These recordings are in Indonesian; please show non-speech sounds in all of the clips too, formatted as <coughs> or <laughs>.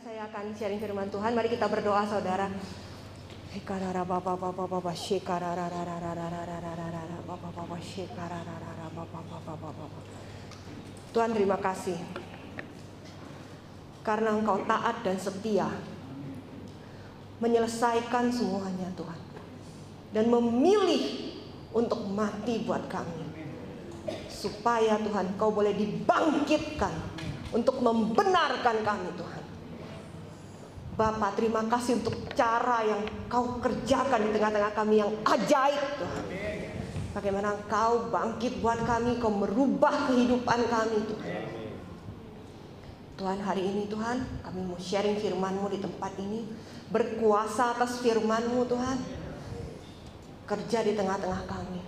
saya akan sharing firman Tuhan. Mari kita berdoa, saudara. Tuhan terima kasih karena Engkau taat dan setia menyelesaikan semuanya Tuhan dan memilih untuk mati buat kami supaya Tuhan Kau boleh dibangkitkan untuk membenarkan kami Tuhan. Bapak terima kasih untuk cara yang kau kerjakan di tengah-tengah kami yang ajaib Tuhan. Bagaimana kau bangkit buat kami, kau merubah kehidupan kami Tuhan. Tuhan hari ini Tuhan kami mau sharing firmanmu di tempat ini. Berkuasa atas firmanmu Tuhan. Kerja di tengah-tengah kami.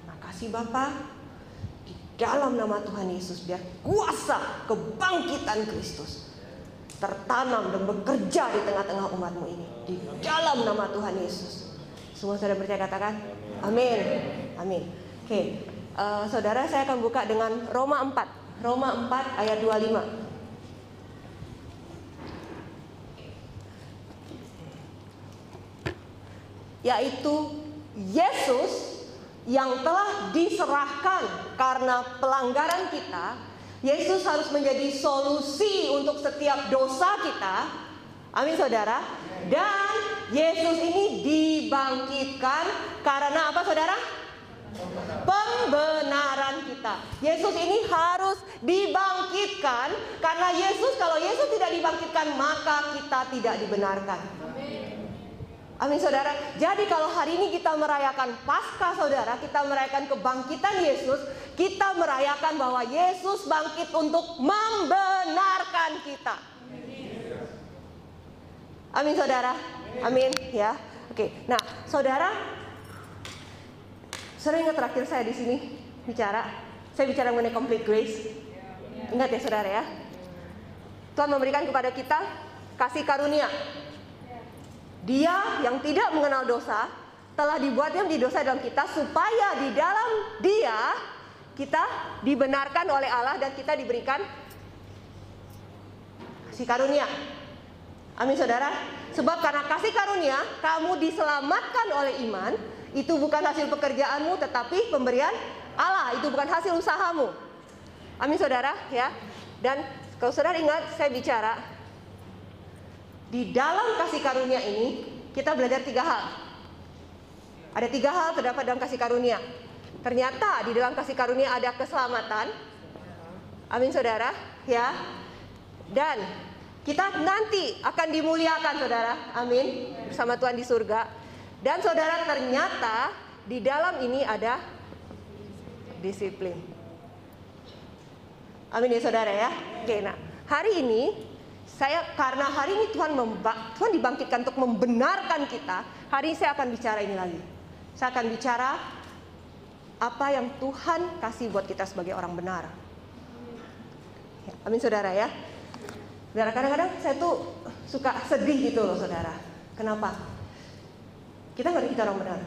Terima kasih Bapak. Di dalam nama Tuhan Yesus biar kuasa kebangkitan Kristus tertanam dan bekerja di tengah-tengah umatmu ini. Di dalam nama Tuhan Yesus. Semua saudara percaya katakan? Amin. Amin. Oke, uh, saudara saya akan buka dengan Roma 4. Roma 4 ayat 25. Yaitu Yesus yang telah diserahkan karena pelanggaran kita Yesus harus menjadi solusi untuk setiap dosa kita. Amin saudara. Dan Yesus ini dibangkitkan karena apa saudara? Pembenaran kita. Yesus ini harus dibangkitkan karena Yesus kalau Yesus tidak dibangkitkan maka kita tidak dibenarkan. Amin saudara. Jadi kalau hari ini kita merayakan Paskah saudara, kita merayakan kebangkitan Yesus, kita merayakan bahwa Yesus bangkit untuk membenarkan kita. Amin saudara. Amin ya. Oke. Nah, saudara sering ingat terakhir saya di sini bicara, saya bicara mengenai complete grace. Ingat ya saudara ya. Tuhan memberikan kepada kita kasih karunia. Dia yang tidak mengenal dosa telah dibuatnya menjadi dosa dalam kita supaya di dalam dia kita dibenarkan oleh Allah dan kita diberikan kasih karunia. Amin saudara. Sebab karena kasih karunia kamu diselamatkan oleh iman. Itu bukan hasil pekerjaanmu tetapi pemberian Allah. Itu bukan hasil usahamu. Amin saudara ya. Dan kalau saudara ingat saya bicara di dalam kasih karunia ini kita belajar tiga hal. Ada tiga hal terdapat dalam kasih karunia. Ternyata di dalam kasih karunia ada keselamatan. Amin saudara, ya. Dan kita nanti akan dimuliakan saudara. Amin. Bersama Tuhan di surga. Dan saudara ternyata di dalam ini ada disiplin. Amin ya saudara ya. Oke, nah hari ini saya karena hari ini Tuhan memba, Tuhan dibangkitkan untuk membenarkan kita. Hari ini saya akan bicara ini lagi. Saya akan bicara apa yang Tuhan kasih buat kita sebagai orang benar. Ya, amin saudara ya. Saudara kadang-kadang saya tuh suka sedih gitu loh saudara. Kenapa? Kita ngerti kita orang benar.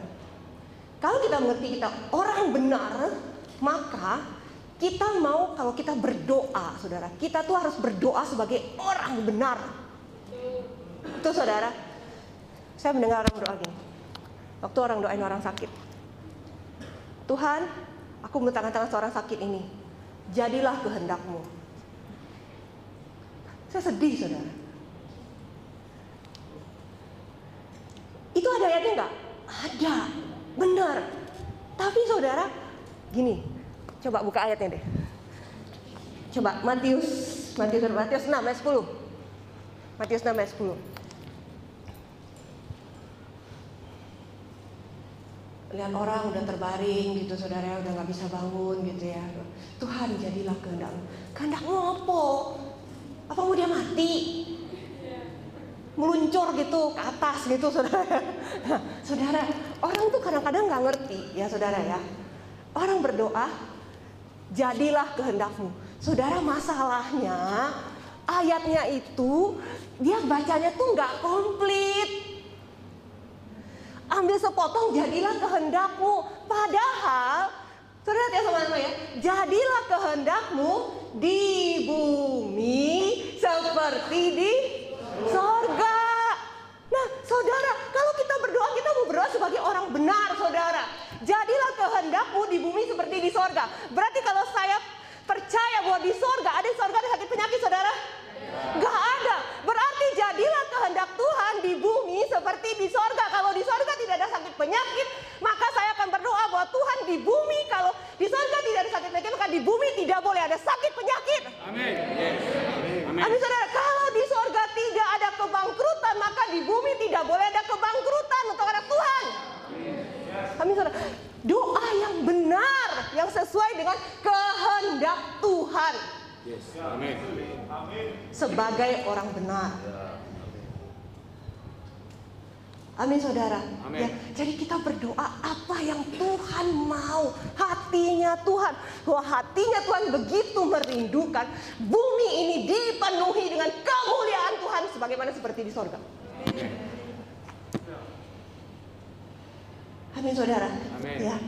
Kalau kita mengerti kita orang benar, maka kita mau kalau kita berdoa, saudara, kita tuh harus berdoa sebagai orang benar. Itu saudara. Saya mendengar orang berdoa gini. Waktu orang doain orang sakit. Tuhan, aku tangan tangan seorang sakit ini. Jadilah kehendakmu. Saya sedih, saudara. Itu ada ayatnya enggak? Ada. Benar. Tapi saudara, gini, Coba buka ayatnya deh. Coba Matius Matius Matius 6 ayat 10. Matius 6 ayat 10. Lihat orang udah terbaring gitu saudara udah nggak bisa bangun gitu ya. Tuhan jadilah kehendakmu. Kehendakmu apa? Apa mau dia mati? meluncur gitu ke atas gitu saudara. Nah, saudara, orang tuh kadang-kadang nggak ngerti ya saudara ya. Orang berdoa, jadilah kehendakmu. Saudara masalahnya ayatnya itu dia bacanya tuh nggak komplit. Ambil sepotong jadilah kehendakmu. Padahal saudara ya sama-sama ya. Jadilah kehendakmu di bumi seperti di sorga. Nah, saudara, kalau kita berdoa, kita mau berdoa sebagai orang benar, saudara. Jadilah kehendakmu di bumi seperti di sorga. Berarti bahwa di sorga, ada di sorga ada sakit penyakit, saudara? Gak ada. Berarti jadilah kehendak Tuhan di bumi seperti di sorga. Kalau di sorga tidak ada sakit penyakit, maka saya akan berdoa bahwa Tuhan di bumi, kalau di sorga tidak ada sakit penyakit, maka di bumi tidak boleh ada sakit penyakit. Amin. Yes. Amin. Amin saudara, kalau di sorga tidak ada kebangkrutan, maka di bumi tidak boleh ada kebangkrutan untuk anak Tuhan. Amin saudara. Doa yang benar, yang sesuai dengan kehendak Tuhan Yes. Amin. Sebagai orang benar. Amin saudara. Amin. Ya, jadi kita berdoa apa yang Tuhan mau, hatinya Tuhan. Bahwa hatinya Tuhan begitu merindukan bumi ini dipenuhi dengan kemuliaan Tuhan sebagaimana seperti di sorga. Amin saudara. Amin. Ya.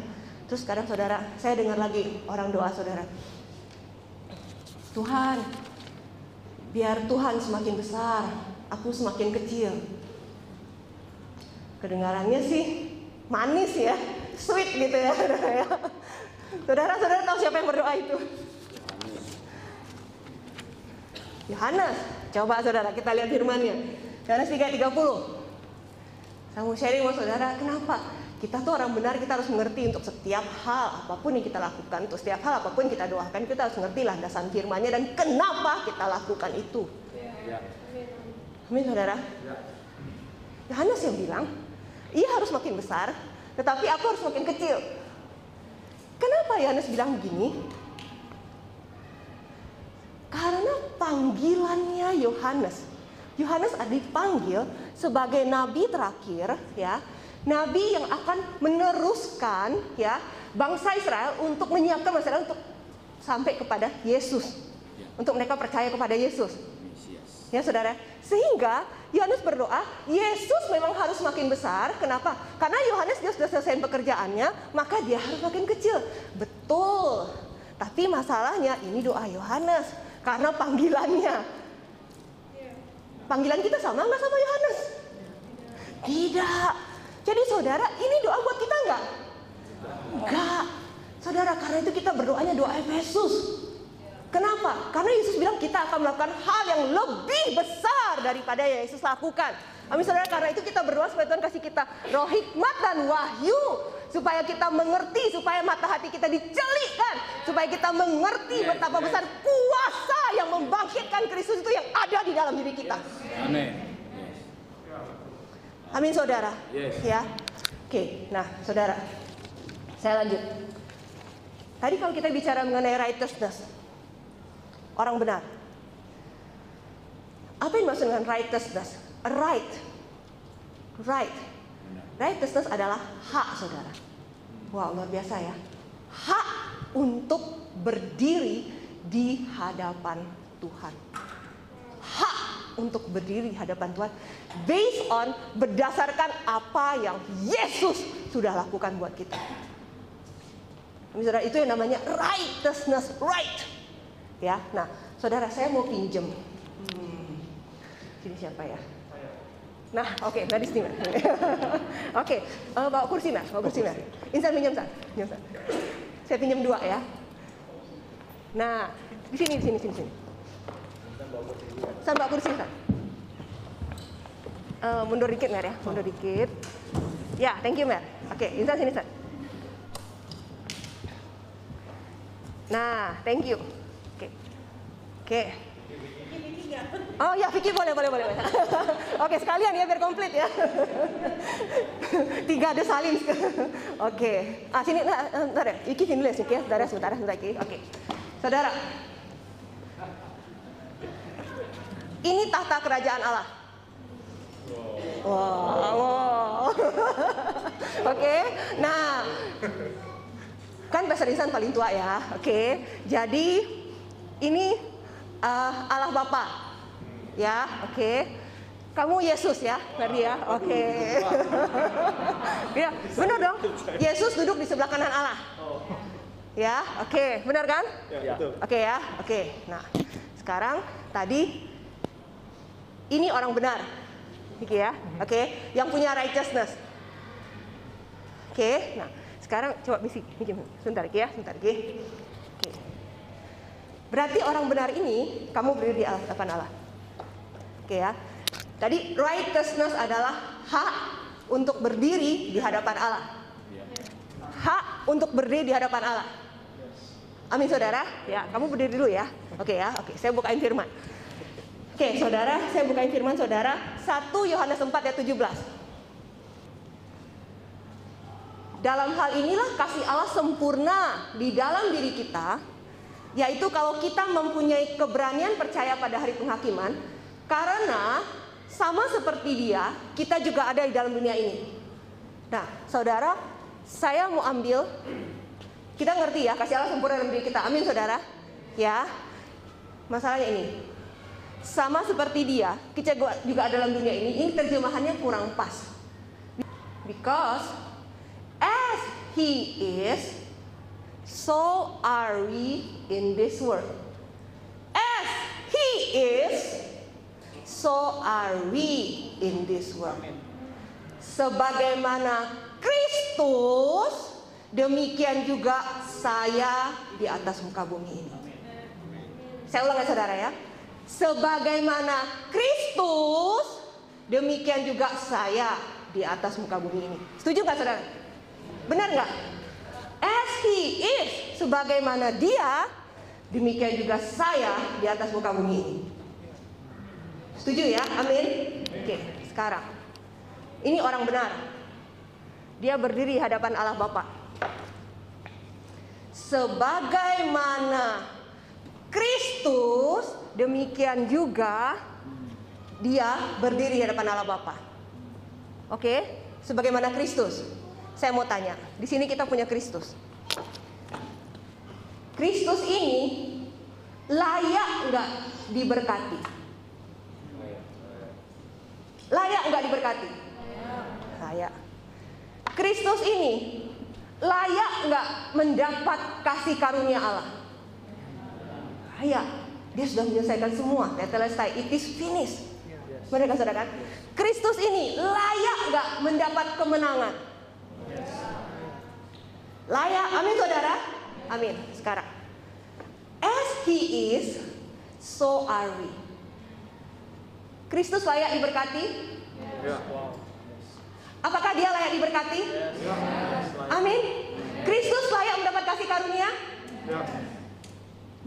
Terus sekarang saudara, saya dengar lagi orang doa saudara. Tuhan, biar Tuhan semakin besar, aku semakin kecil. Kedengarannya sih manis ya, sweet gitu ya, ya. Saudara-saudara tahu siapa yang berdoa itu? Yohanes. Coba saudara kita lihat firmannya. Yohanes 3:30. Saya mau sharing sama saudara, kenapa? Kita tuh orang benar, kita harus mengerti untuk setiap hal apa pun yang kita lakukan, untuk setiap hal apa pun yang kita doakan, kita harus mengerti landasan firmannya dan kenapa kita lakukan itu. Ya. Amin saudara. Yohanes yang bilang, ia harus makin besar, tetapi aku harus makin kecil. Kenapa Yohanes bilang begini? Karena panggilannya Yohanes. Yohanes dipanggil sebagai nabi terakhir ya. Nabi yang akan meneruskan ya bangsa Israel untuk menyiapkan masalah untuk sampai kepada Yesus. Untuk mereka percaya kepada Yesus. Mesias. Ya saudara, sehingga Yohanes berdoa, Yesus memang harus makin besar. Kenapa? Karena Yohanes dia sudah selesai pekerjaannya, maka dia harus makin kecil. Betul. Tapi masalahnya ini doa Yohanes karena panggilannya. Panggilan kita sama nggak sama Yohanes? Tidak. Jadi saudara, ini doa buat kita nggak? Enggak. Saudara, karena itu kita berdoanya doa Efesus. Kenapa? Karena Yesus bilang kita akan melakukan hal yang lebih besar daripada yang Yesus lakukan. Amin saudara, karena itu kita berdoa supaya Tuhan kasih kita roh hikmat dan wahyu. Supaya kita mengerti, supaya mata hati kita dicelikkan. Supaya kita mengerti betapa besar kuasa yang membangkitkan Kristus itu yang ada di dalam diri kita. Amin. Amin saudara. Yes. Ya. Oke, nah saudara. Saya lanjut. Tadi kalau kita bicara mengenai righteousness. Orang benar. Apa yang dimaksud dengan righteousness? Right. Right. Righteousness adalah hak saudara. Wow, luar biasa ya. Hak untuk berdiri di hadapan Tuhan hak untuk berdiri di hadapan Tuhan based on berdasarkan apa yang Yesus sudah lakukan buat kita. Saudara, itu yang namanya righteousness, right. Ya, nah, saudara saya mau pinjem. Hmm, Sini siapa ya? Nah, oke, okay, di sini. Oke, eh, bawa kursi mas, bawa kursi mas. Insan pinjam san, pinjam san. Saya pinjam dua ya. Nah, di sini, di sini, sini, sini. San bawa kursi san. Eh, mundur dikit Mer ya, mundur dikit. Ya, thank you Mer. Oke, Insan sini San. Nah, thank you. Oke. Oke. Oh ya, Vicky boleh, boleh, boleh. <laughs> Oke, sekalian ya biar komplit ya. <laughs> Tiga ada saling. Oke. Ah, sini, nah, bentar ya. Vicky sini dulu ya, Vicky ya. Saudara, sebentar, sebentar lagi. Oke. Saudara. Ini tahta kerajaan Allah. Wow. wow. <laughs> Oke. Nah, kan bahasa lisan paling tua ya. Oke. Jadi ini eh, Allah Bapa. Ya, oke. Kamu Yesus ya, Ferdi ya. Oke. <laughs> ya, benar dong. Yesus duduk di sebelah kanan Allah. Ya, oke. Benar kan? Ya, betul. Oke ya, oke. Nah, sekarang tadi Ini orang benar. Oke ya. Oke, yang punya righteousness. Oke. Nah, sekarang coba misi. Miki, sebentar ya, sebentar lagi. Oke. Berarti orang benar ini kamu berdiri di hadapan Allah. Oke ya. Tadi righteousness adalah hak untuk berdiri di hadapan Allah. Hak untuk berdiri di hadapan Allah. Amin saudara. Ya, kamu berdiri dulu ya. Oke ya. Oke, saya bukain firman. Oke, saudara, saya bukain firman saudara 1 Yohanes 4 ayat 17. Dalam hal inilah kasih Allah sempurna di dalam diri kita, yaitu kalau kita mempunyai keberanian percaya pada hari penghakiman, karena sama seperti dia, kita juga ada di dalam dunia ini. Nah, saudara, saya mau ambil, kita ngerti ya, kasih Allah sempurna dalam diri kita. Amin, saudara. Ya, masalahnya ini, sama seperti dia, kita juga dalam dunia ini. Ini terjemahannya kurang pas. Because as he is, so are we in this world. As he is, so are we in this world. Sebagaimana Kristus, demikian juga saya di atas muka bumi ini. Saya ulang ya saudara ya. Sebagaimana Kristus, demikian juga saya di atas muka bumi ini. Setuju nggak saudara? Benar nggak? As he is, sebagaimana dia, demikian juga saya di atas muka bumi ini. Setuju ya? Amin. Oke, sekarang ini orang benar. Dia berdiri di hadapan Allah Bapa. Sebagaimana Kristus, demikian juga dia berdiri di hadapan Allah Bapa. Oke, sebagaimana Kristus. Saya mau tanya, di sini kita punya Kristus. Kristus ini layak nggak diberkati? Layak nggak diberkati? Layak. Kristus ini layak nggak mendapat kasih karunia Allah? Layak. Dia sudah menyelesaikan semua. Tetelestai, it is finished. Mereka saudara kan? Kristus ini layak nggak mendapat kemenangan? Layak, amin saudara? Amin. Sekarang, as he is, so are we. Kristus layak diberkati? Apakah dia layak diberkati? Amin. Kristus layak mendapat kasih karunia?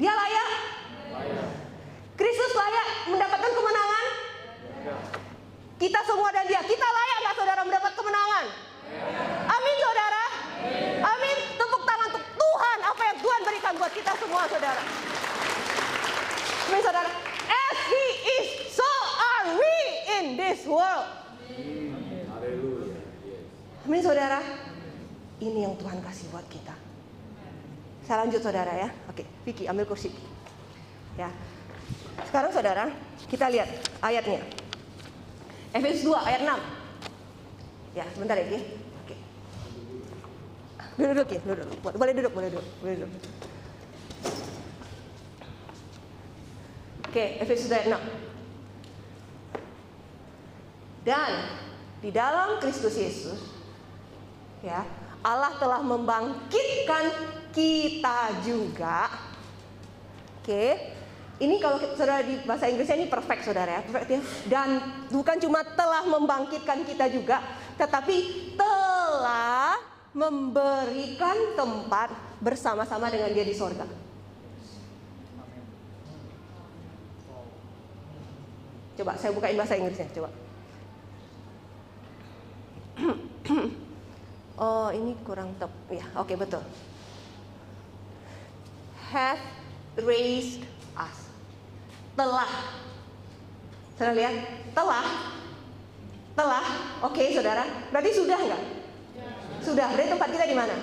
Dia layak? Kristus layak mendapatkan kemenangan? Kita semua dan dia, kita layak nggak saudara mendapat kemenangan? Amin saudara. Amin. Tepuk tangan untuk Tuhan apa yang Tuhan berikan buat kita semua saudara. Amin saudara. As he is, so are we in this world. Amin saudara. Ini yang Tuhan kasih buat kita. Saya lanjut saudara ya. Oke, Vicky ambil kursi. Ya. Sekarang saudara, kita lihat ayatnya. Efesus 2 ayat 6. Ya, sebentar ya. Oke. Duduk duduk, Ki. Duduk. Boleh duduk, boleh duduk. Boleh duduk. Oke, Efesus 2 ayat 6. Dan di dalam Kristus Yesus ya, Allah telah membangkitkan kita juga. Oke. Ini kalau saudara di bahasa Inggrisnya ini perfect saudara ya, perfect ya. Dan bukan cuma telah membangkitkan kita juga, tetapi telah memberikan tempat bersama-sama dengan Dia di sorga. Coba saya bukain bahasa Inggrisnya, coba. <clears throat> oh, ini kurang tep. Ya, oke betul. Have raised. Telah. Saudara lihat? Telah. Telah. Oke, Saudara. Berarti sudah nggak? Sudah. Berarti tempat kita di mana?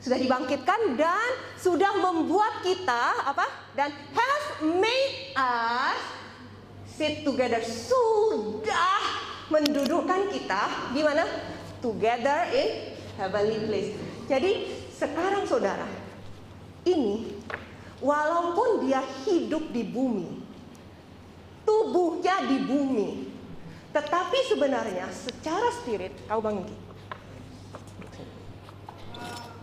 Sudah dibangkitkan dan sudah membuat kita apa? Dan has made us sit together. Sudah mendudukkan kita di mana? Together in heavenly place. Jadi sekarang saudara, ini walaupun dia hidup di bumi, tubuhnya di bumi. Tetapi sebenarnya secara spirit, kau bangun Ki.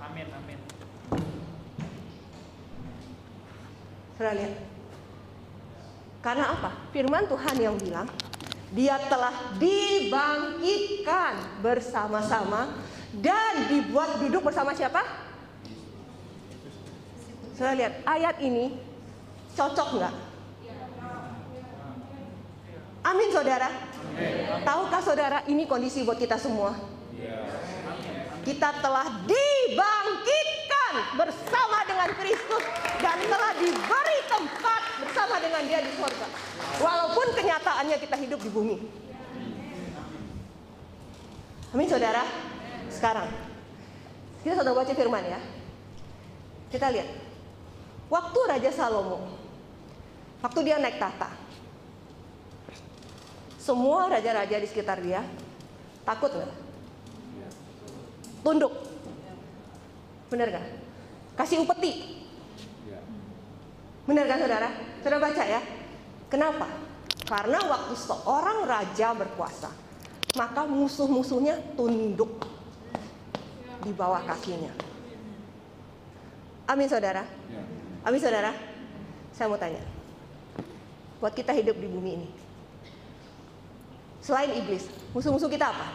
Amin, amin. Saudara lihat. Karena apa? Firman Tuhan yang bilang, dia telah dibangkitkan bersama-sama dan dibuat duduk bersama siapa? Saudara lihat, ayat ini cocok nggak? Amin saudara. Tahukah saudara ini kondisi buat kita semua? Kita telah dibangkitkan bersama dengan Kristus dan telah diberi tempat bersama dengan Dia di surga. Walaupun kenyataannya kita hidup di bumi. Amin saudara. Sekarang kita sedang baca firman ya. Kita lihat. Waktu Raja Salomo, waktu dia naik tahta, semua raja-raja di sekitar dia takut nggak? Tunduk. Benar gak? Kasih upeti. Benar kan saudara? Saudara baca ya. Kenapa? Karena waktu seorang raja berkuasa, maka musuh-musuhnya tunduk di bawah kakinya. Amin saudara. Ya. Amin saudara. Saya mau tanya. Buat kita hidup di bumi ini. Selain iblis, musuh-musuh kita apa?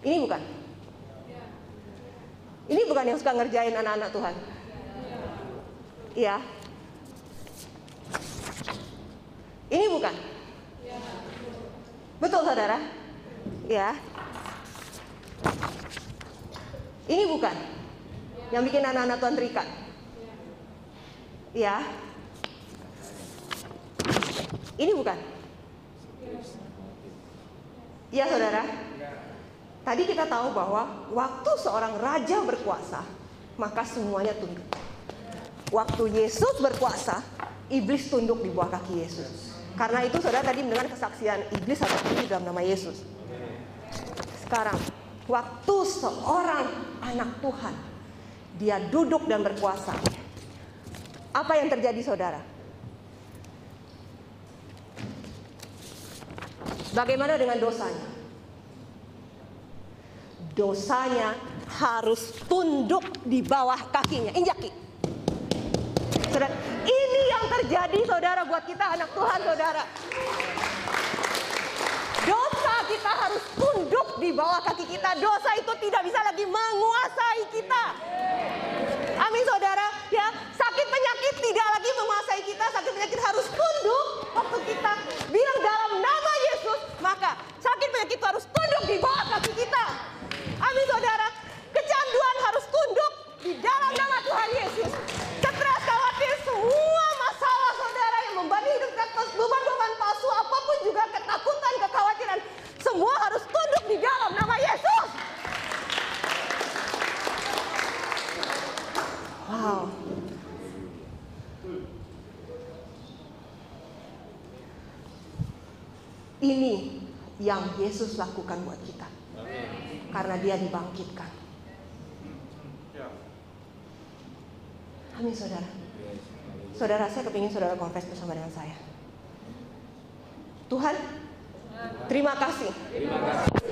Ini bukan. Ini bukan yang suka ngerjain anak-anak Tuhan. Iya. Ini bukan. Betul saudara? Ya. Ini bukan. Yang bikin anak-anak Tuhan terikat. Ya. Ini bukan. Iya saudara. Tadi kita tahu bahwa waktu seorang raja berkuasa, maka semuanya tunduk. Waktu Yesus berkuasa, iblis tunduk di bawah kaki Yesus. Karena itu saudara tadi mendengar kesaksian iblis atau iblis dalam nama Yesus. Sekarang, waktu seorang anak Tuhan, dia duduk dan berkuasa. Apa yang terjadi saudara? Bagaimana dengan dosanya? Dosanya harus tunduk di bawah kakinya. Injaki. Saudara, terjadi saudara buat kita anak Tuhan saudara. Dosa kita harus tunduk di bawah kaki kita. Dosa itu tidak bisa lagi menguasai kita. Amin saudara. Ya, sakit penyakit tidak lagi menguasai kita. Sakit penyakit harus tunduk waktu kita bilang dalam nama Yesus, maka sakit penyakit itu harus tunduk di bawah kaki kita. Amin saudara. Kecanduan harus tunduk di dalam nama Tuhan Yesus. Stres khawatir semua masalah saudara yang membanding hidup kita beban-beban palsu apa pun juga ketakutan, kekhawatiran semua harus tunduk di dalam nama Yesus. Wow. Ini yang Yesus lakukan buat kita. Karena dia dibangkitkan. Amin saudara. Saudara saya kepingin saudara confess bersama dengan saya. Tuhan, terima kasih.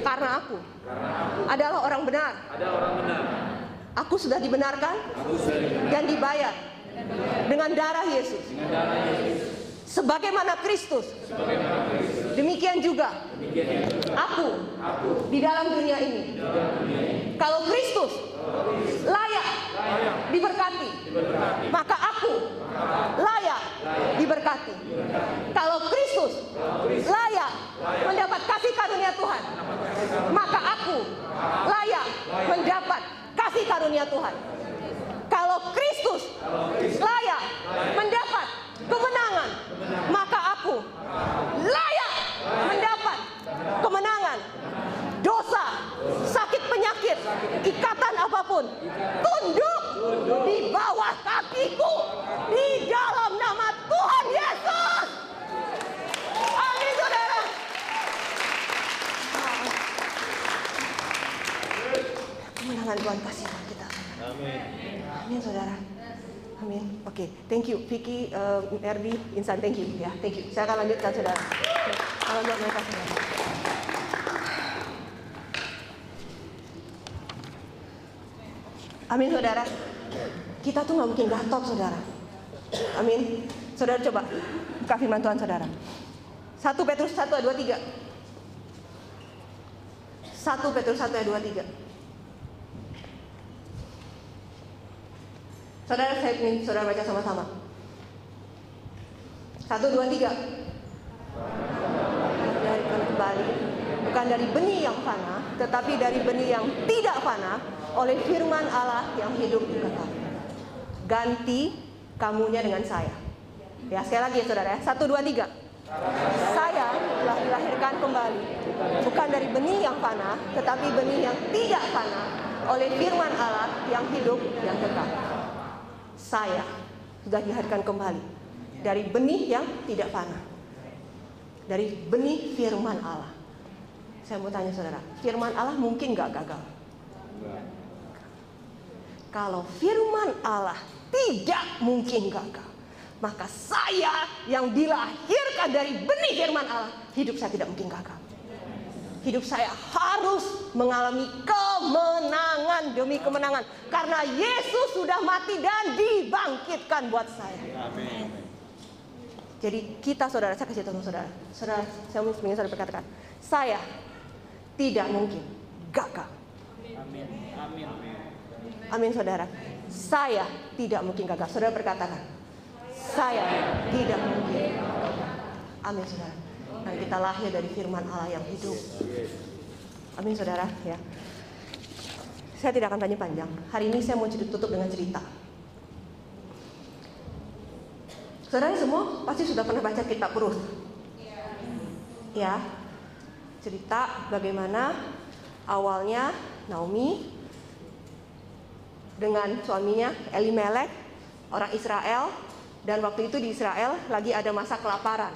Karena aku adalah orang benar. Aku sudah dibenarkan dan dibayar dengan darah Yesus. Sebagaimana Kristus. Demikian juga aku di dalam dunia ini. Kalau Kristus layak diberkati, maka aku layak diberkati. Kalau Kristus layak mendapat kasih karunia Tuhan, maka aku layak mendapat kasih karunia Tuhan. Kalau Kristus layak mendapat kemenangan, maka aku layak mendapat kemenangan. Dosa, sakit penyakit, ikatan apa pun, tunduk di bawah kakiku di dalam nama Tuhan Yesus. Amin, saudara. Kemenangan Tuhan buat kita. Amin. Amin saudara. Amin. Oke, thank you Vicky, uh, Erdi, Insan, thank you ya, thank you. Saya akan lanjutkan saudara. Salam buat mereka saudara. Amin saudara. Kita tuh nggak mungkin gatot saudara. Amin. Saudara coba buka firman Tuhan saudara. 1 Petrus 1 ayat 23. 1 Petrus 1 ayat 23. Saudara saya ingin saudara baca sama-sama. Satu, dua, tiga. Darikan kembali. Bukan dari benih yang fana, tetapi dari benih yang tidak fana oleh firman Allah yang hidup kekal. Ganti kamunya dengan saya. Ya sekali lagi ya saudara ya. Satu, dua, tiga. Saya telah dilahirkan kembali. Bukan dari benih yang fana, tetapi benih yang tidak fana oleh firman Allah yang hidup yang kekal saya sudah dilahirkan kembali dari benih yang tidak fana. Dari benih firman Allah. Saya mau tanya saudara, firman Allah mungkin gak gagal? Kalau firman Allah tidak mungkin gagal, maka saya yang dilahirkan dari benih firman Allah, hidup saya tidak mungkin gagal. Hidup saya harus mengalami kemenangan demi kemenangan. Karena Yesus sudah mati dan dibangkitkan buat saya. Amin. Jadi kita saudara, saya kasih tahu saudara. Saudara, saya ingin saudara berkatakan. Saya tidak mungkin gagal. Amin. Amin. Amin saudara. Saya tidak mungkin gagal. Saudara berkatakan. Saya tidak mungkin. Amin saudara. Dan kita lahir dari firman Allah yang hidup. Amin saudara ya. Saya tidak akan tanya panjang. Hari ini saya mau tutup dengan cerita. Saudara semua pasti sudah pernah baca kitab Ruth. Ya. Cerita bagaimana awalnya Naomi dengan suaminya Elimelek, orang Israel, dan waktu itu di Israel lagi ada masa kelaparan.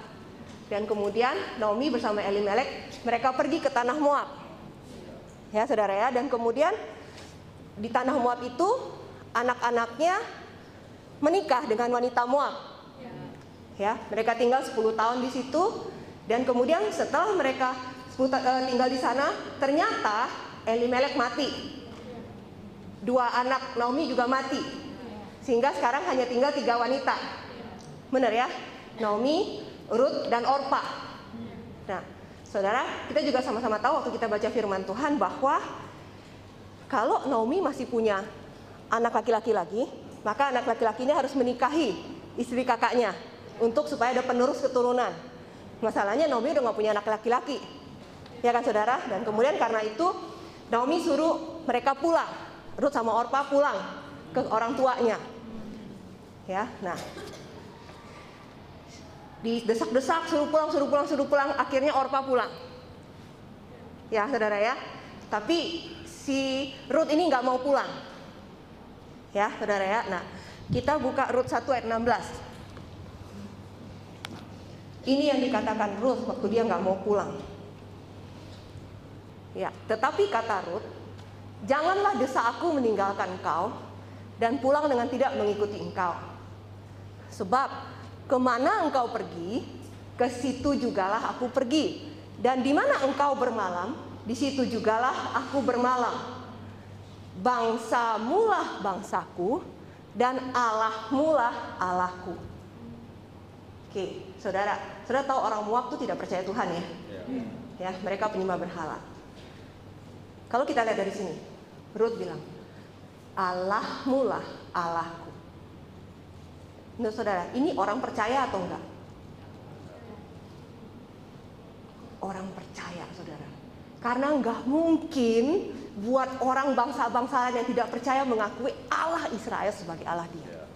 Dan kemudian Naomi bersama Elimelek mereka pergi ke tanah Moab. Ya, Saudara ya, dan kemudian di tanah Moab itu anak-anaknya menikah dengan wanita Moab. Ya, mereka tinggal 10 tahun di situ dan kemudian setelah mereka 10 ta- eh, tinggal di sana, ternyata Elimelek mati. Dua anak Naomi juga mati. Sehingga sekarang hanya tinggal tiga wanita. Benar ya? Naomi, Ruth dan Orpa. Nah, Saudara, kita juga sama-sama tahu waktu kita baca firman Tuhan bahwa kalau Naomi masih punya anak laki-laki lagi, maka anak laki-laki ini harus menikahi istri kakaknya untuk supaya ada penerus keturunan. Masalahnya Naomi udah nggak punya anak laki-laki, ya kan saudara? Dan kemudian karena itu Naomi suruh mereka pulang, Ruth sama Orpa pulang ke orang tuanya. Ya, nah. Didesak-desak suruh pulang suruh pulang suruh pulang. Akhirnya Orpa pulang. Ya saudara ya. Tapi si Ruth ini nggak mau pulang. Ya saudara ya. Nah kita buka Ruth 1 ayat 16 ini yang dikatakan Ruth waktu dia nggak mau pulang ya tetapi kata Ruth janganlah desa aku meninggalkan engkau dan pulang dengan tidak mengikuti engkau sebab Ke mana engkau pergi, ke situ jugalah aku pergi. Dan di mana engkau bermalam, di situ jugalah aku bermalam. Bangsamulah bangsaku, dan Allahmulah Allahku. Oke, saudara, saudara tahu orang Moab itu tidak percaya Tuhan ya? Ya, mereka penyembah berhala. Kalau kita lihat dari sini, Ruth bilang, Allahmulah Allahku. Menurut saudara, ini orang percaya atau enggak? Orang percaya, saudara. Karena enggak mungkin buat orang bangsa-bangsa yang tidak percaya mengakui Allah Israel sebagai Allah dia.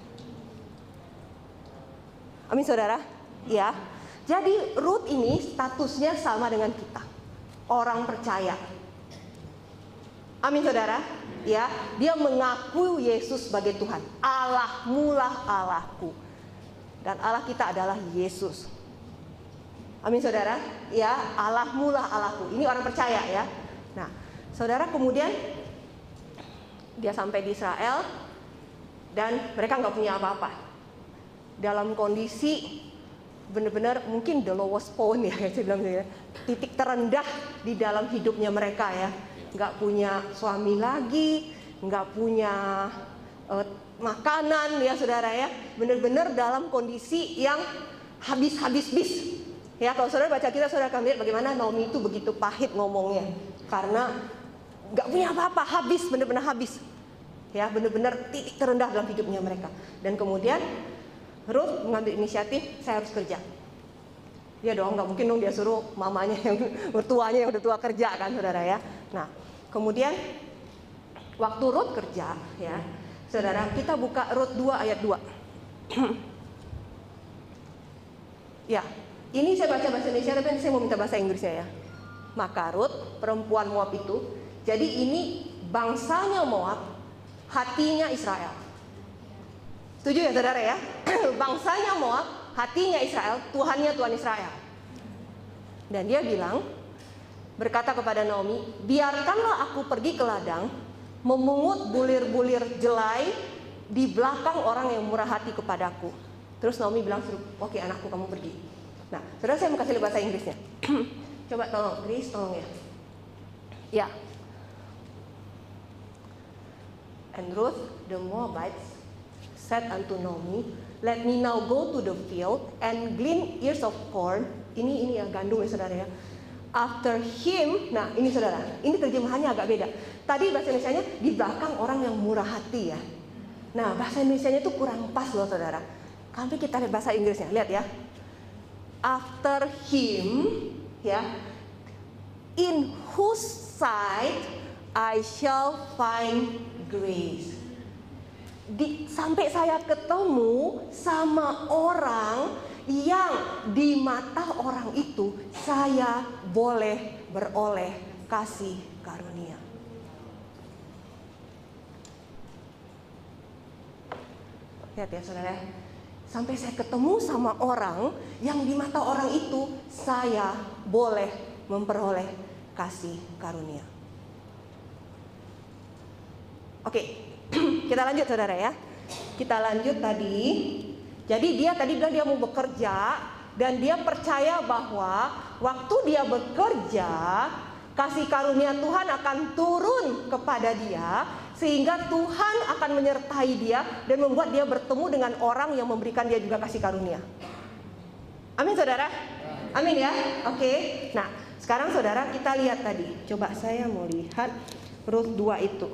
Amin saudara? Ya. Jadi Ruth ini statusnya sama dengan kita. Orang percaya. Amin saudara? Ya, dia mengaku Yesus sebagai Tuhan. Allah mulah Allahku. Dan Allah kita adalah Yesus. Amin saudara? Ya, Allah mulah Allahku. Ini orang percaya ya. Nah, saudara kemudian Dia sampai di Israel dan mereka nggak punya apa-apa. Dalam kondisi benar-benar mungkin the lowest point ya saya bilang ya. titik terendah di dalam hidupnya mereka ya nggak punya suami lagi nggak punya uh, makanan ya saudara ya. Benar-benar dalam kondisi yang habis-habis bis. Ya kalau saudara baca kita saudara akan lihat bagaimana Naomi itu begitu pahit ngomongnya. Karena nggak punya apa-apa habis benar-benar habis. Ya benar-benar titik terendah dalam hidupnya mereka. Dan kemudian Ruth mengambil inisiatif, saya harus kerja. Dia dong, nggak mungkin dong dia suruh mamanya <laughs> yang mertuanya yang udah tua kerja kan, saudara ya. Nah, kemudian waktu Ruth kerja, ya, saudara, kita buka Ruth 2 ayat 2. <clears throat> ya, ini saya baca bahasa Indonesia, tapi saya mau minta bahasa Inggrisnya ya. Maka Ruth, perempuan Moab itu, jadi ini bangsanya Moab, hatinya Israel. Setuju ya saudara ya? <clears throat> Bangsanya Moab, hatinya Israel, Tuhannya Tuhan Israel. Dan dia bilang, berkata kepada Naomi, biarkanlah aku pergi ke ladang, memungut bulir-bulir jelai di belakang orang yang murah hati kepadaku. Terus Naomi bilang, oke okay, anakku kamu pergi. Nah, saudara saya mau kasih bahasa Inggrisnya. <clears throat> Coba tolong, Grace tolong ya. Ya. And Ruth, the Moabites, said unto Naomi, Let me now go to the field and glean ears of corn. Ini ini ya gandum ya saudara ya. After him, nah ini saudara, ini terjemahannya agak beda. Tadi bahasa Indonesia-nya di belakang orang yang murah hati ya. Nah bahasa Indonesia-nya itu kurang pas loh saudara. Kami kita lihat bahasa Inggrisnya, lihat ya. After him, ya, in whose sight I shall find grace di, sampai saya ketemu sama orang yang di mata orang itu saya boleh beroleh kasih karunia. Lihat ya saudara, sampai saya ketemu sama orang yang di mata orang itu saya boleh memperoleh kasih karunia. Oke, <clears throat> kita lanjut saudara ya. Kita lanjut tadi. Jadi dia tadi bilang dia mau bekerja dan dia percaya bahwa waktu dia bekerja kasih karunia Tuhan akan turun kepada dia sehingga Tuhan akan menyertai dia dan membuat dia bertemu dengan orang yang memberikan dia juga kasih karunia. Amin saudara? Amin ya. Oke. Nah, sekarang saudara kita lihat tadi. Coba saya mau lihat Ruth 2 itu.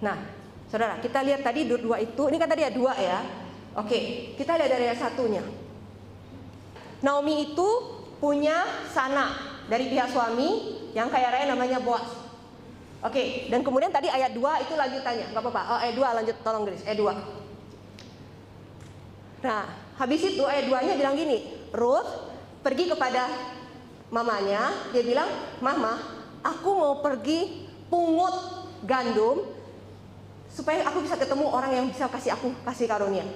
Nah, saudara, kita lihat tadi dua itu. Ini kan tadi ya dua ya. Oke, kita lihat dari yang satunya. Naomi itu punya sanak dari pihak suami yang kaya raya namanya Boas. Oke, dan kemudian tadi ayat 2 itu lanjutannya. Gak apa-apa. Oh, ayat 2 lanjut tolong Grace. Ayat 2. Nah, habis itu ayat 2-nya bilang gini, Ruth pergi kepada mamanya, dia bilang, "Mama, aku mau pergi pungut gandum supaya aku bisa ketemu orang yang bisa kasih aku kasih karunia.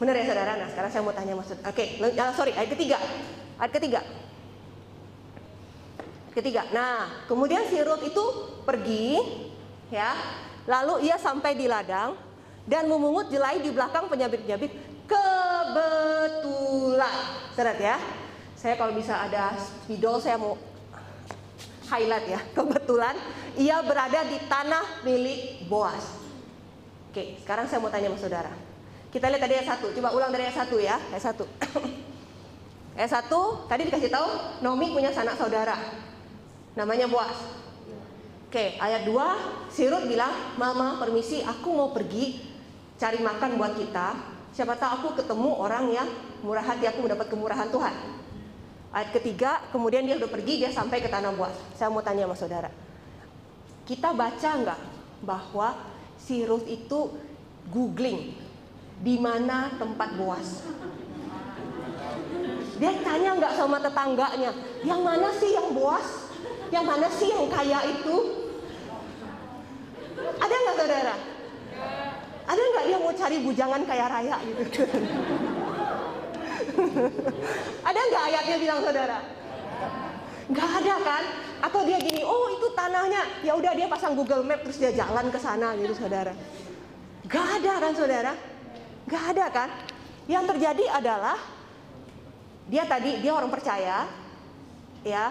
Benar ya saudara? Nah sekarang saya mau tanya maksud. Oke, okay, uh, sorry ayat ketiga. Ayat ketiga. Ketiga. Nah kemudian si Ruth itu pergi, ya. Lalu ia sampai di ladang dan memungut jelai di belakang penyabit-penyabit. Kebetulan, seret ya. Saya kalau bisa ada spidol saya mau highlight ya. <laughs> Kebetulan ia berada di tanah milik Boas. Oke, sekarang saya mau tanya sama saudara. Kita lihat tadi ayat satu. Coba ulang dari ayat satu ya. Ayat satu. <coughs> ayat satu tadi dikasih tahu Nomi punya sanak saudara. Namanya Boas. Oke, ayat 2 Sirut bilang, "Mama, permisi, aku mau pergi cari makan buat kita. Siapa tahu aku ketemu orang yang murah hati, aku mendapat kemurahan Tuhan." Ayat ketiga, kemudian dia udah pergi, dia sampai ke tanah buas. Saya mau tanya sama saudara. Kita baca nggak bahwa si Ruth itu googling di mana tempat buas? Dia tanya nggak sama tetangganya, yang mana sih yang buas? Yang mana sih yang kaya itu? Ada nggak saudara? Ada nggak dia mau cari bujangan kaya raya gitu? <laughs> Ada nggak ayatnya bilang saudara? Nggak ada kan? Atau dia gini, oh itu tanahnya, ya udah dia pasang Google Map terus dia jalan ke sana gitu saudara. Gak ada kan saudara? Gak ada kan? Yang terjadi adalah dia tadi dia orang percaya, ya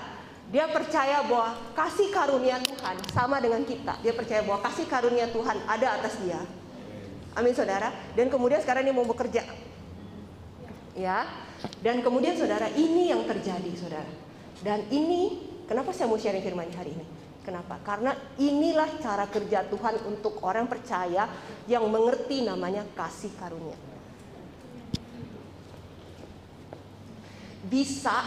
dia percaya bahwa kasih karunia Tuhan sama dengan kita. Dia percaya bahwa kasih karunia Tuhan ada atas dia. Amin saudara. Dan kemudian sekarang dia mau bekerja. Ya. Dan kemudian saudara ini yang terjadi saudara. Dan ini kenapa saya mau sharing firman hari ini? Kenapa? Karena inilah cara kerja Tuhan untuk orang percaya yang mengerti namanya kasih karunia. Bisa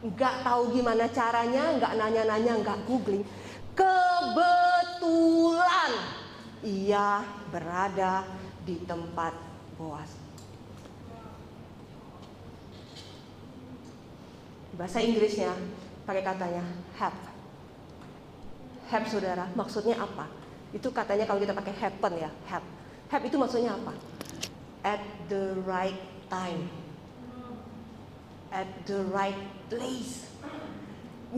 nggak tahu gimana caranya, nggak nanya-nanya, nggak googling. Kebetulan ia berada di tempat Boas. Bahasa Inggrisnya pakai katanya have. Have saudara, maksudnya apa? Itu katanya kalau kita pakai happen ya, have. Have itu maksudnya apa? At the right time. At the right place.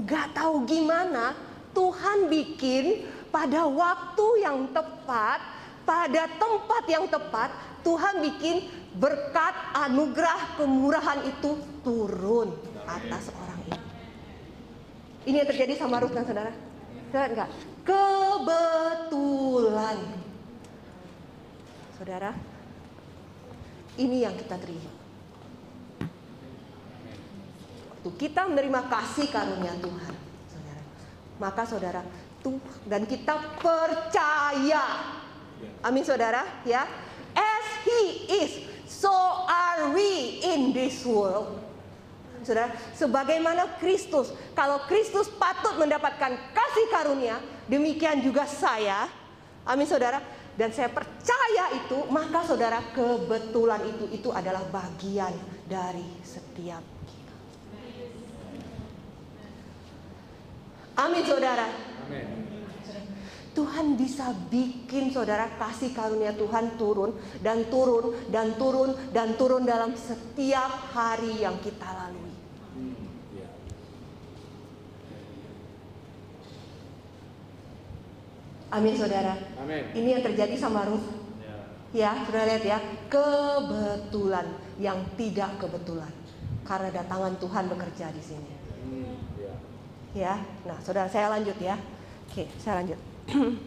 Gak tahu gimana Tuhan bikin pada waktu yang tepat, pada tempat yang tepat, Tuhan bikin berkat anugerah kemurahan itu turun atas orang ini. Ini yang terjadi sama Ruth dan saudara. Saudara enggak? Kebetulan. Saudara, ini yang kita terima. Waktu kita menerima kasih karunia Tuhan, saudara. Maka saudara, tuh dan kita percaya. Amin saudara, ya. As he is, so are we in this world. Saudara, sebagaimana Kristus, kalau Kristus patut mendapatkan kasih karunia, demikian juga saya. Amin saudara. Dan saya percaya itu, maka saudara kebetulan itu itu adalah bagian dari setiap kita. Amin saudara. Amin. Tuhan bisa bikin saudara kasih karunia Tuhan turun dan turun dan turun dan turun dalam setiap hari yang kita lalui. Hmm, ya. Amin saudara. Amin. Ini yang terjadi sama Ruth. Ya. Ya, sudah lihat ya. Kebetulan yang tidak kebetulan. Karena datangan Tuhan bekerja di sini. Hmm, ya. Ya. Nah, Saudara saya lanjut ya. Oke, saya lanjut. <clears throat>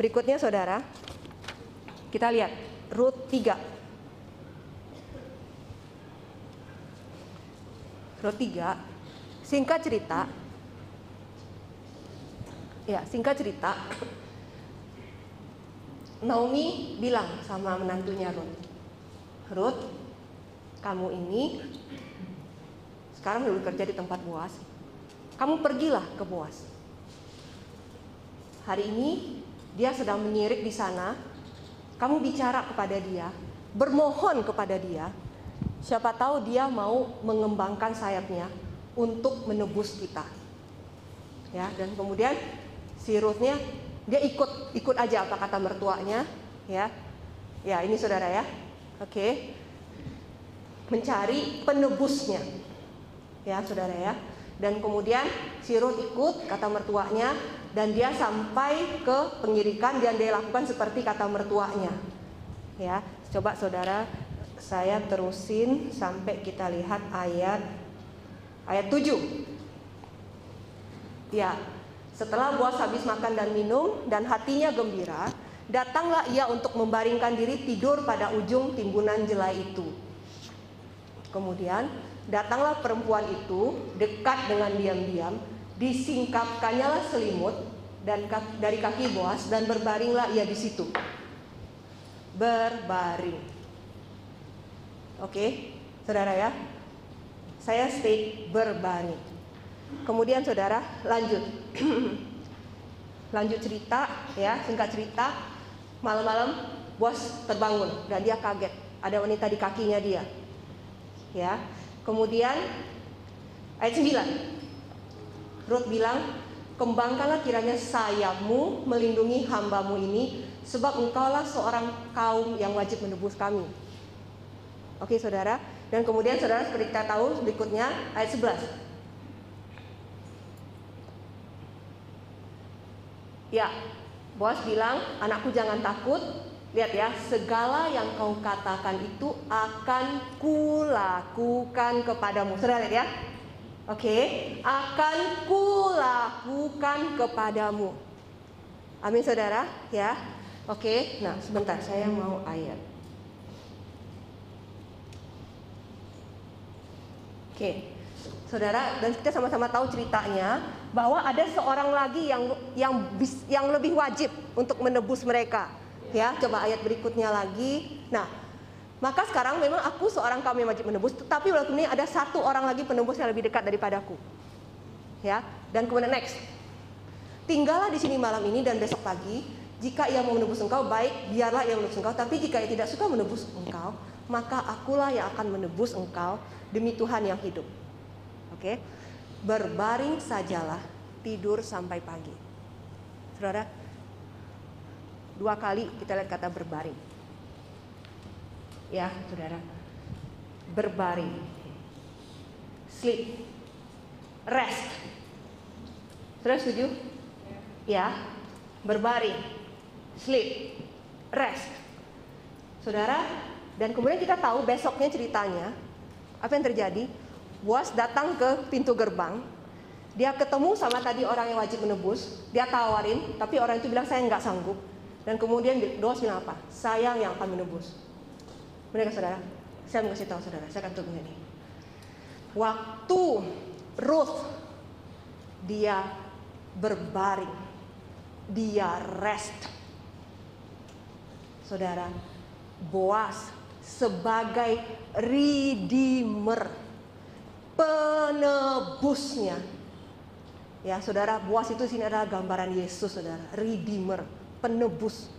Berikutnya Saudara. Kita lihat Ruth 3. Ruth 3 singkat cerita Ya, singkat cerita Naomi bilang sama menantunya Ruth Ruth, kamu ini sekarang dulu kerja di tempat Boas kamu pergilah ke Boas. Hari ini dia sedang menyirik di sana. Kamu bicara kepada dia, bermohon kepada dia. Siapa tahu dia mau mengembangkan sayapnya untuk menebus kita. Ya, dan kemudian si Ruthnya dia ikut ikut aja apa kata mertuanya, ya. Ya, ini saudara ya. Oke. Mencari penebusnya. Ya, saudara ya. Dan kemudian si Ruth ikut kata mertuanya dan dia sampai ke pengirikan dan dia lakukan seperti kata mertuanya. Ya, coba saudara saya terusin sampai kita lihat ayat ayat 7. Ya, setelah Boas habis makan dan minum dan hatinya gembira, datanglah ia untuk membaringkan diri tidur pada ujung timbunan jelai itu. Kemudian Datanglah perempuan itu dekat dengan diam-diam, disingkapkannya lah selimut dan dari kaki Boas dan berbaringlah ia di situ. Berbaring. Oke, saudara ya. Saya state berbaring. Kemudian saudara lanjut. <clears throat> lanjut cerita ya, singkat cerita. Malam-malam Boas terbangun dan dia kaget. Ada wanita di kakinya dia. Ya, Kemudian ayat 9. Ruth bilang, "Kembangkanlah kiranya sayapmu melindungi hambamu ini, sebab engkaulah seorang kaum yang wajib menebus kami." Oke, Saudara. Dan kemudian Saudara seperti kita tahu berikutnya ayat 11. Ya, Boas bilang, anakku jangan takut. Lihat ya, segala yang kau katakan itu akan kulakukan kepadamu. Sudah lihat ya? Oke, akan kulakukan kepadamu. Amin saudara, ya. Oke, nah sebentar saya mau ayat. Oke, saudara, dan kita sama-sama tahu ceritanya bahwa ada seorang lagi yang yang yang lebih wajib untuk menebus mereka. Ya, coba ayat berikutnya lagi. Nah, maka sekarang memang aku seorang kaum yang wajib menebus, tetapi walaupun ini ada satu orang lagi penebus yang lebih dekat daripadaku. Ya, dan kemudian next. Tinggallah di sini malam ini dan besok pagi. Jika ia mau menebus engkau, baik, biarlah ia menebus engkau. Tapi jika ia tidak suka menebus engkau, maka akulah yang akan menebus engkau demi Tuhan yang hidup. Oke, berbaring sajalah, tidur sampai pagi. Saudara, dua kali kita lihat kata berbaring. Ya, saudara, berbaring, sleep, rest. Saudara setuju? Ya, berbaring, sleep, rest. Saudara, dan kemudian kita tahu besoknya ceritanya apa yang terjadi? Boas datang ke pintu gerbang. Dia ketemu sama tadi orang yang wajib menebus. Dia tawarin, tapi orang itu bilang saya nggak sanggup. Dan kemudian Boas bilang apa? Saya yang akan menebus. Mereka saudara, saya mau kasih tahu saudara, saya akan tunggu ini. Waktu Ruth dia berbaring, dia rest. Saudara, Boas sebagai redeemer, penebusnya. Ya, saudara, Boas itu sini adalah gambaran Yesus, saudara, redeemer, penebus.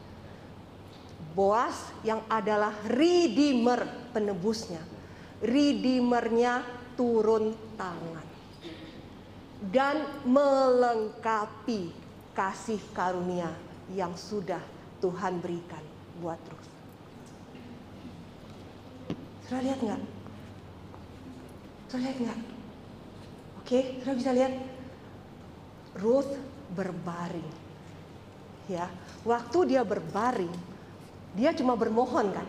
Boas yang adalah redeemer, penebusnya. Redeemernya turun tangan dan melengkapi kasih karunia yang sudah Tuhan berikan buat terus. Saudara lihat nggak? Saudara lihat nggak? Oke, saudara bisa lihat Ruth berbaring. Ya, waktu dia berbaring, dia cuma bermohon kan?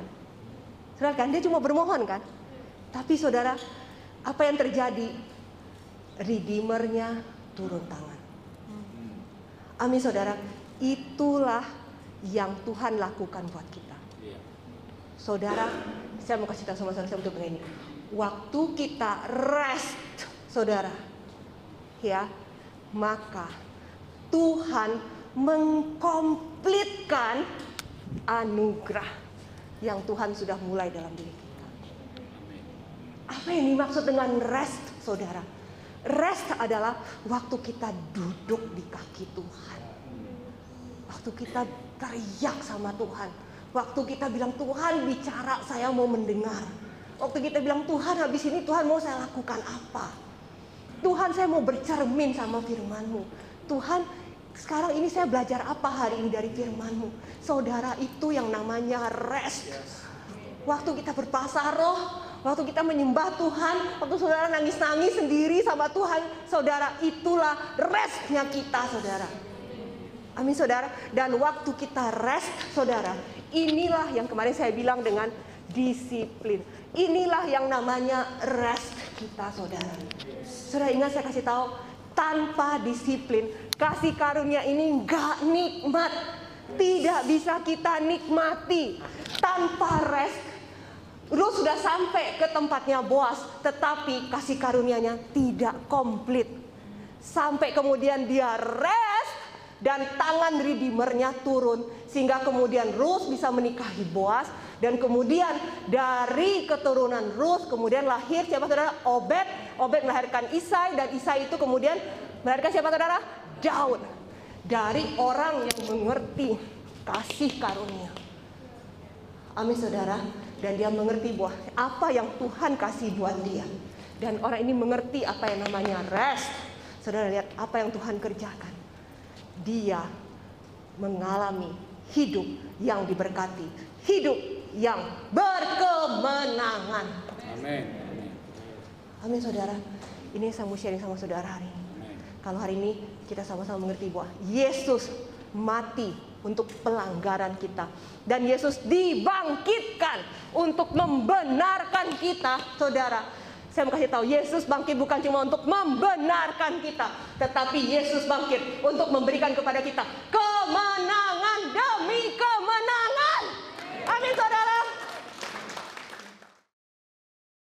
Saudara kan, dia cuma bermohon kan? Tapi saudara, apa yang terjadi? Redeemernya turun tangan. Amin saudara, itulah yang Tuhan lakukan buat kita. Iya. Saudara, saya mau kasih tahu sama saudara untuk begini. Waktu kita rest, saudara, ya, maka Tuhan mengkomplitkan anugerah yang Tuhan sudah mulai dalam diri kita. Apa yang dimaksud dengan rest, saudara? Rest adalah waktu kita duduk di kaki Tuhan. Waktu kita teriak sama Tuhan. Waktu kita bilang Tuhan bicara saya mau mendengar. Waktu kita bilang Tuhan habis ini Tuhan mau saya lakukan apa. Tuhan saya mau bercermin sama firmanmu. Tuhan sekarang ini saya belajar apa hari ini dari firmanmu. Saudara itu yang namanya rest. Waktu kita berpasar roh, waktu kita menyembah Tuhan, waktu saudara nangis-nangis sendiri sama Tuhan, saudara itulah restnya kita saudara. Amin saudara. Dan waktu kita rest saudara, inilah yang kemarin saya bilang dengan disiplin. Inilah yang namanya rest kita saudara. Saudara ingat saya kasih tahu, tanpa disiplin, kasih karunia ini nggak nikmat. Tidak bisa kita nikmati tanpa rest. Ruth sudah sampai ke tempatnya Boas, tetapi kasih karunianya tidak komplit. Sampai kemudian dia rest dan tangan redeemernya turun sehingga kemudian Ruth bisa menikahi Boas dan kemudian dari keturunan Ruth kemudian lahir siapa saudara? Obed. Obed melahirkan Isai dan Isai itu kemudian melahirkan siapa saudara? Daud. Dari orang yang mengerti kasih karunia. Amin saudara. Dan dia mengerti bahwa apa yang Tuhan kasih buat dia. Dan orang ini mengerti apa yang namanya rest. Saudara lihat apa yang Tuhan kerjakan. Dia mengalami hidup yang diberkati. Hidup yang berkemenangan Amin. Amin. saudara ini saya mau sharing sama saudara hari ini kalau hari ini kita sama-sama mengerti bahwa Yesus mati untuk pelanggaran kita. Dan Yesus dibangkitkan untuk membenarkan kita, saudara. Saya mau kasih tahu, Yesus bangkit bukan cuma untuk membenarkan kita, tetapi Yesus bangkit untuk memberikan kepada kita kemenangan ¡A